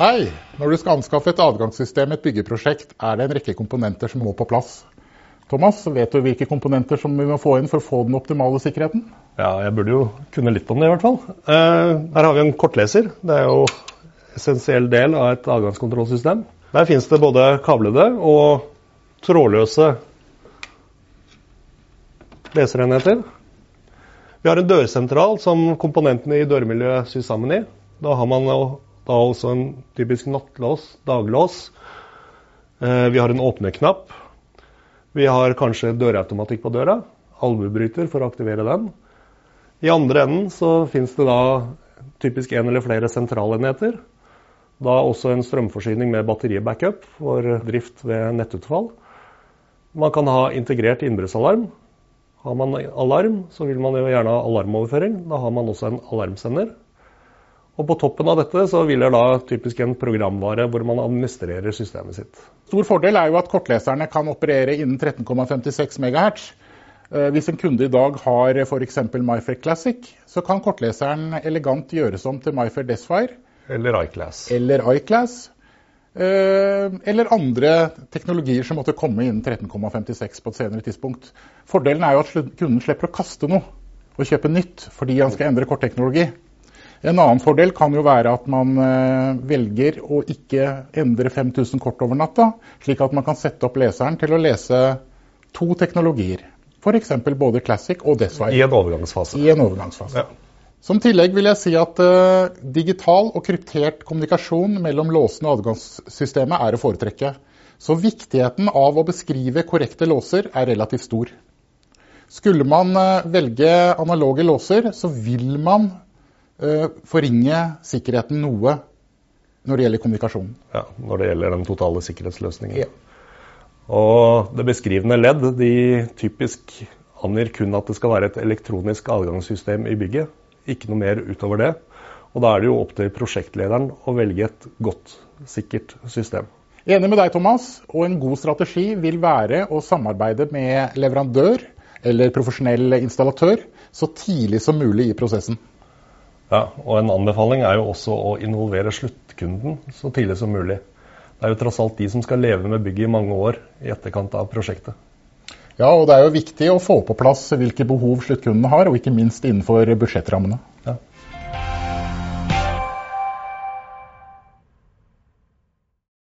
Hei! Når du skal anskaffe et adgangssystem i et byggeprosjekt, er det en rekke komponenter som må på plass. Thomas, vet du hvilke komponenter som vi må få inn for å få den optimale sikkerheten? Ja, jeg burde jo kunne litt om det, i hvert fall. Eh, her har vi en kortleser. Det er jo en essensiell del av et adgangskontrollsystem. Der finnes det både kablede og trådløse leserenheter. Vi har en dørsentral som komponentene i dørmiljøet syr sammen i. Da har man da også en typisk nattlås, daglås. Eh, vi har en åpneknapp. Vi har kanskje dørautomatikk på døra. Albuebryter for å aktivere den. I andre enden så finnes det da typisk en eller flere sentralenheter. Da også en strømforsyning med batteribackup for drift ved nettutfall. Man kan ha integrert innbruddsalarm. Har man alarm, så vil man jo gjerne ha alarmoverføring. Da har man også en alarmsender. Og på toppen av dette så vil det da typisk en programvare hvor man administrerer systemet sitt. Stor fordel er jo at kortleserne kan operere innen 13,56 MHz. Eh, hvis en kunde i dag har f.eks. MyFair Classic, så kan kortleseren elegant gjøres om til MyFair Desfire. Eller iClass. Eller iClass. Eh, eller andre teknologier som måtte komme innen 13,56 på et senere tidspunkt. Fordelen er jo at kunden slipper å kaste noe og kjøpe nytt fordi han skal endre kortteknologi. En annen fordel kan jo være at man eh, velger å ikke endre 5000 kort over natta, slik at man kan sette opp leseren til å lese to teknologier. F.eks. både Classic og Deswire. I en overgangsfase. I en overgangsfase. Ja. Som tillegg vil jeg si at uh, digital og kryptert kommunikasjon mellom låsene og adgangssystemet er å foretrekke. Så viktigheten av å beskrive korrekte låser er relativt stor. Skulle man uh, velge analoge låser, så vil man forringe sikkerheten noe når det gjelder kommunikasjon. Ja, Når det gjelder den totale sikkerhetsløsningen. Ja. Og det beskrivende ledd de typisk angir kun at det skal være et elektronisk adgangssystem i bygget. Ikke noe mer utover det. Og da er det jo opp til prosjektlederen å velge et godt, sikkert system. Enig med deg, Thomas. Og en god strategi vil være å samarbeide med leverandør eller profesjonell installatør så tidlig som mulig i prosessen. Ja, og En anbefaling er jo også å involvere sluttkunden så tidlig som mulig. Det er jo tross alt de som skal leve med bygget i mange år i etterkant av prosjektet. Ja, og det er jo viktig å få på plass hvilke behov sluttkundene har, og ikke minst innenfor budsjettrammene.